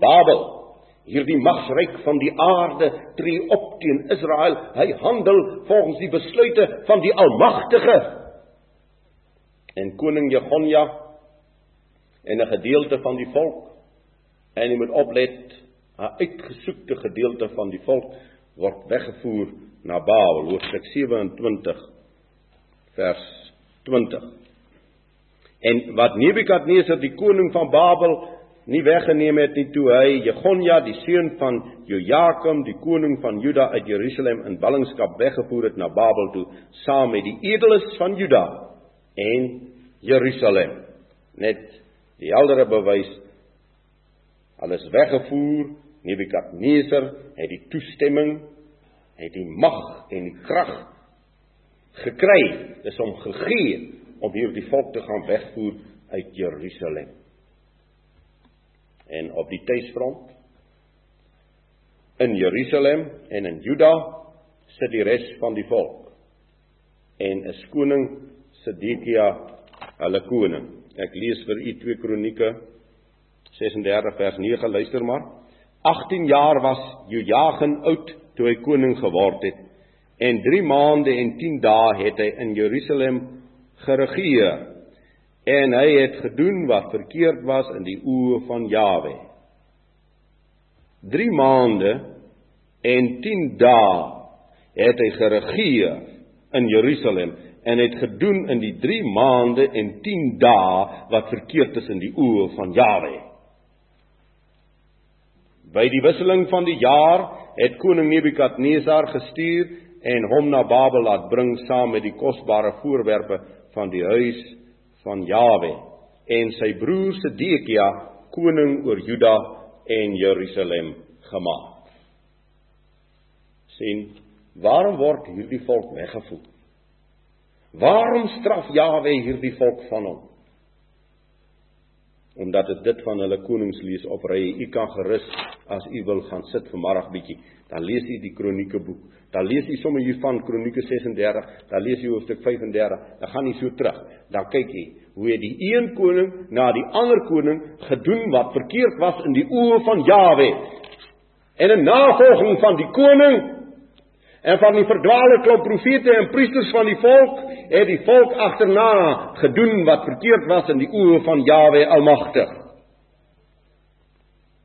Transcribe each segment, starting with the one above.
Babel. Hierdie magsryk van die aarde tree op teen Israel. Hy handel volgens die besluite van die Almagtige. En koning Jegonja en 'n gedeelte van die volk en jy moet oplet, 'n uitgesoekte gedeelte van die volk word weggevoer na Babel, hoofstuk 27 vers 20. En wat Nebukadneser die koning van Babel nie weggeneem het nie toe hy Jegonja die seun van Jojakim die koning van Juda uit Jerusalem in ballingskap weggevoer het na Babel toe saam met die edeles van Juda en Jerusalem. Net die heldere bewys alles weggevoer Nebukadneser het die toestemming het die mag en die krag gekry is hom gegee om hierdie volk te gaan wegvoer uit Jerusalem en op die tuisfront. In Jerusalem en in Juda sit die res van die volk. En 'n koning Sedekia hulle koning. Ek lees vir u 2 kronieke 36 vers 9 luister maar. 18 jaar was Jojagin oud toe hy koning geword het en 3 maande en 10 dae het hy in Jerusalem geregeer en hy het gedoen wat verkeerd was in die oë van Jawe. 3 maande en 10 dae het hy geregeer in Jerusalem en het gedoen in die 3 maande en 10 dae wat verkeerd is in die oë van Jawe. By die wisseling van die jaar het koning Nebukadnesar gestuur en hom na Babel laat bring saam met die kosbare voorwerpe van die huis van Jawe en sy broer Sedekia koning oor Juda en Jerusalem gemaak. sien waarom word hierdie volk weggevoer? Waarom straf Jawe hierdie volk van hom? Omdat dit dit van hulle konings lees op ry. U kan gerus as u wil gaan sit vanmiddag bietjie, dan lees u die kronieke boek. Dan lees u sommer hier van Kronieke 36, dan lees u hoofstuk 35, dan gaan u so terug. Dan kyk u hoe die een koning na die ander koning gedoen wat verkeerd was in die oë van Jawe. En in navolging van die koning en van die verdwaalde klop profete en priesters van die volk, het die volk agterna gedoen wat verkeerd was in die oë van Jawe Almagtig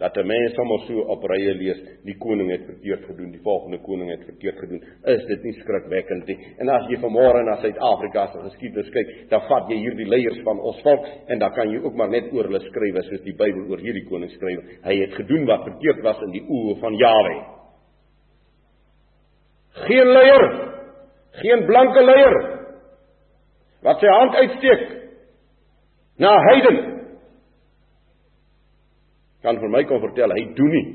dat 'n mens sommer so op rye lees, die koning het verkeerd gedoen, die volgende koning het verkeerd gedoen. Is dit nie skrikwekkend nie? En as jy vanmôre na Suid-Afrika se geskiedenis kyk, dan vat jy hierdie leiers van ons volk en dan kan jy ook maar net oor hulle skryf soos die Bybel oor hierdie koning skryf. Hy het gedoen wat verkeerd was in die oë van Jahwe. Geen leier, geen blanke leier wat sy hand uitsteek na heidene kan vir my kom vertel hy doen nie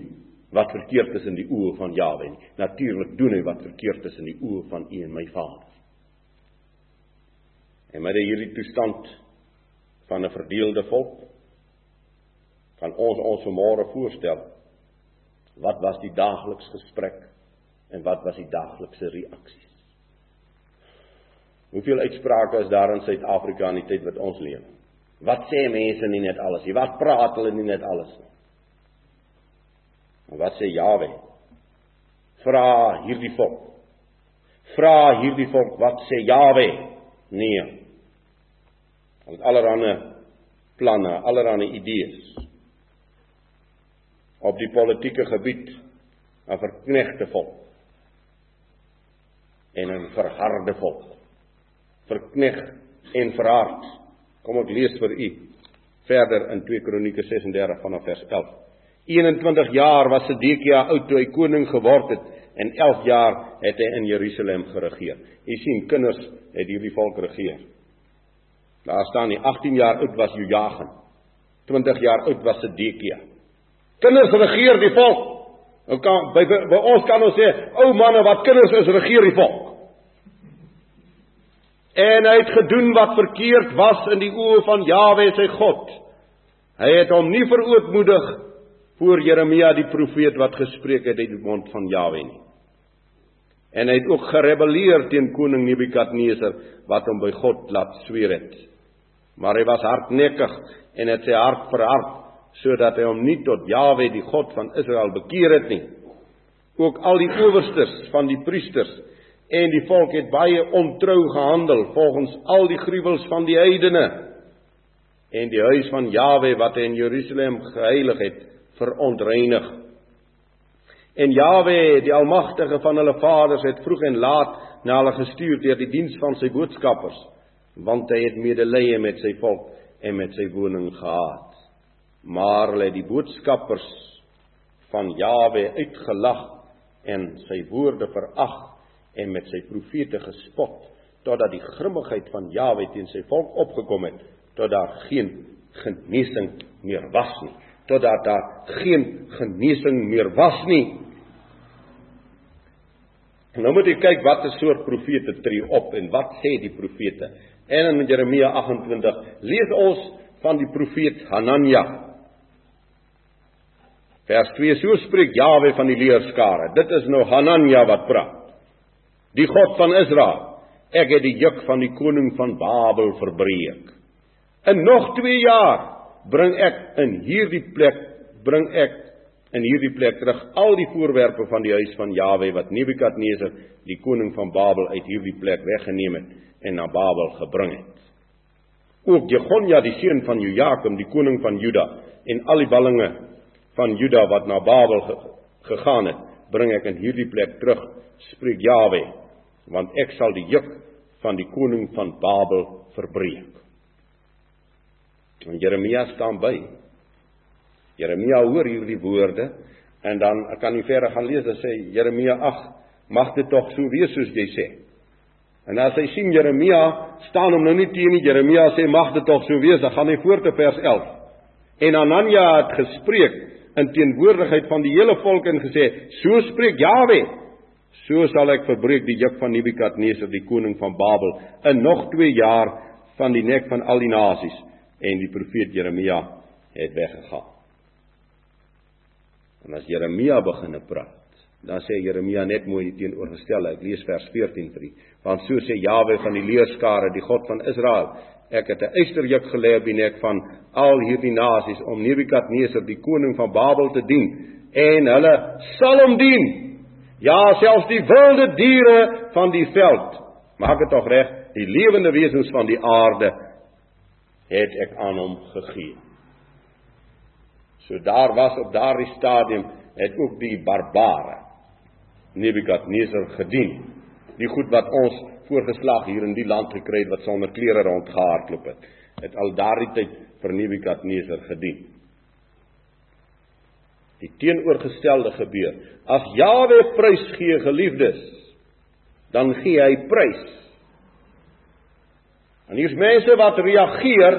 wat verkeerd is in die oë van Jawe nie. Natuurlik doen hy wat verkeerd is in die oë van U en my Vader. En met hierdie toestand van 'n verdeelde volk kan ons ons vanmôre voorstel wat was die daaglikse gesprek en wat was die daaglikse reaksies. Hoeveel uitsprake is daar in Suid-Afrika in die tyd wat ons leef? Wat sê mense nie net alles nie? Wat praat hulle nie net alles nie? En wat sê Jawe? Vra hierdie volk. Vra hierdie volk wat sê Jawe? Nee. Want allerhande planne, allerhande idees op die politieke gebied 'n verknegte volk en 'n verharde volk. Verkneg en verhard. Kom ek lees vir u verder in 2 Kronieke 36 vanaf vers 11. 21 jaar was Sedekia oud toe hy koning geword het en 11 jaar het hy in Jerusalem geregeer. Jy sien kinders het hierdie volk regeer. Daar staan nie 18 jaar oud was Jojagin. 20 jaar oud was Sedekia. Kinders regeer die volk. Ou kan by, by, by ons kan ons sê, ou manne wat kinders is regeer die volk. En hy het gedoen wat verkeerd was in die oë van Jawe sy God. Hy het hom nie verootmoedig voor Jeremia die profeet wat gespreek het uit die mond van Jawe nie. En hy het ook gerebelleer teen koning Nebukadneser wat hom by God laat sweer het. Maar hy was hardnekkig en het sy hart verhard sodat hy hom nie tot Jawe die God van Israel bekeer het nie. Ook al die owerstes van die priesters en die volk het baie ontrou gehandel volgens al die gruwels van die heidene en die huis van Jawe wat hy in Jerusalem geheilig het verontreinig. En Jawe, die almagtige van hulle vaders het vroeg en laat na hulle gestuur deur die diens van sy boodskappers, want hy het medelee met sy volk en met sy woning gehad. Maar hulle het die boodskappers van Jawe uitgelag en sy woorde verag en met sy profete gespot totdat die grimmigheid van Jawe teen sy volk opgekom het tot daar geen genesing meer was nie totdat daar geen genesing meer was nie Nou moet jy kyk watter soort profete tree op en wat sê die profete. En in Jeremia 28 lees ons van die profeet Hanania. Vers 2: So spreek Jawe van die leerskare. Dit is nou Hanania wat praat die God van Israel. Ek het die juk van die koning van Babel verbreek. In nog 2 jaar bring ek in hierdie plek bring ek in hierdie plek terug al die voorwerpe van die huis van Jawe wat Nebukadneser, die koning van Babel uit hierdie plek weggeneem het en na Babel gebring het. Ook Jegonja die seun van Jojakim, die koning van Juda en al die ballinge van Juda wat na Babel gegaan het, bring ek in hierdie plek terug, spreek Jawe want ek sal die juk van die koning van Babel verbreek. En Jeremia staan by. Jeremia hoor hierdie woorde en dan kan jy verder gaan lees en sê Jeremia ag mag dit tog so wees soos jy sê. En as hy sien Jeremia staan hom nou nie teen nie Jeremia sê mag dit tog so wees dan gaan hy voort te vers 11. En Anania het gespreek in teenwoordigheid van die hele volk en gesê so spreek Jawe So sal ek verbreek die juk van Nebukadneser die koning van Babel in nog 2 jaar van die nek van al die nasies en die profeet Jeremia het weggegaan. En as Jeremia begine praat, dan sê Jeremia net mooi teenoorgestel. Ek lees vers 14 vir u. Want so sê Jawe van die leerskare, die God van Israel, ek het 'n eysterjuk gelê op die nek van al hierdie nasies om Nebukadneser die koning van Babel te dien en hulle sal hom dien Ja, selfs die wilde diere van die veld. Maak dit tog reg, die lewende wesens van die aarde het ek aan hom gegee. So daar was op daardie stadium het ook die barbare Nebukadneser gedien. Die goed wat ons voorgeslag hier in die land gekry het wat sonder klere rondgehardloop het, het al daardie tyd vir Nebukadneser gedien die teenoorgestelde gebeur. As Jawe prys gee geliefdes, dan gee hy prys. En hier's mense wat reageer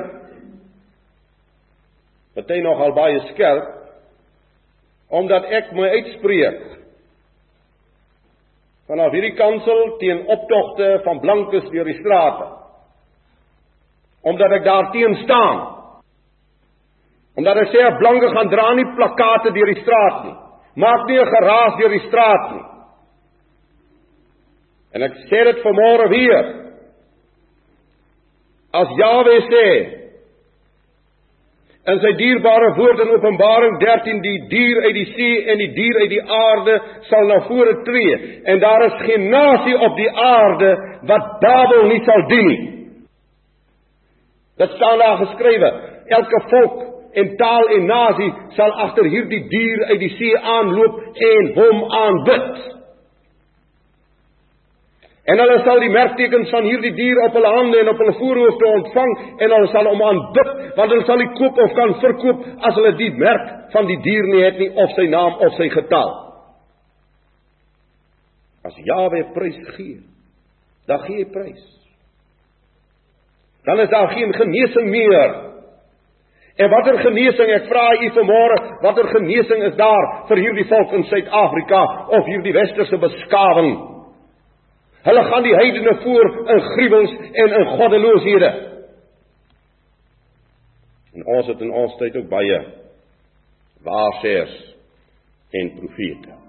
party nogal baie skerp omdat ek my uitspreek vanaf hierdie kansel teen optogte van blankes deur die strate. Omdat ek daarteen staan Omdat hy sê 'n blanke gaan dra nie plakkate deur die straat nie. Maak nie 'n geraas deur die straat nie. En ek sê dit vanmôre weer. As Jawe sê in sy dierbare woord in Openbaring 13 die dier uit die see en die dier uit die aarde sal na vore tree en daar is geen nasie op die aarde wat Babel nie sal dien nie. Dit staan daar geskrywe. Elke volk en taal en nasie sal agter hierdie dier uit die see aanloop en hom aanbid. En hulle sal die merktekens van hierdie dier op hulle hande en op hulle voorhoofde ontvang en hulle sal hom aanbid want hulle sal nie koop of kan verkoop as hulle die merk van die dier nie het nie of sy naam of sy getal. As Jawe prys gee, dan gee hy prys. Dan is daar geen genesing meer En watter genesing, ek vra u vanmôre, watter genesing is daar vir hierdie volk in Suid-Afrika of hierdie westerse beskawing? Hulle gaan die heidene voor in gruwels en in goddelooshede. En ons het in ons tyd ook baie waarsêers en profete.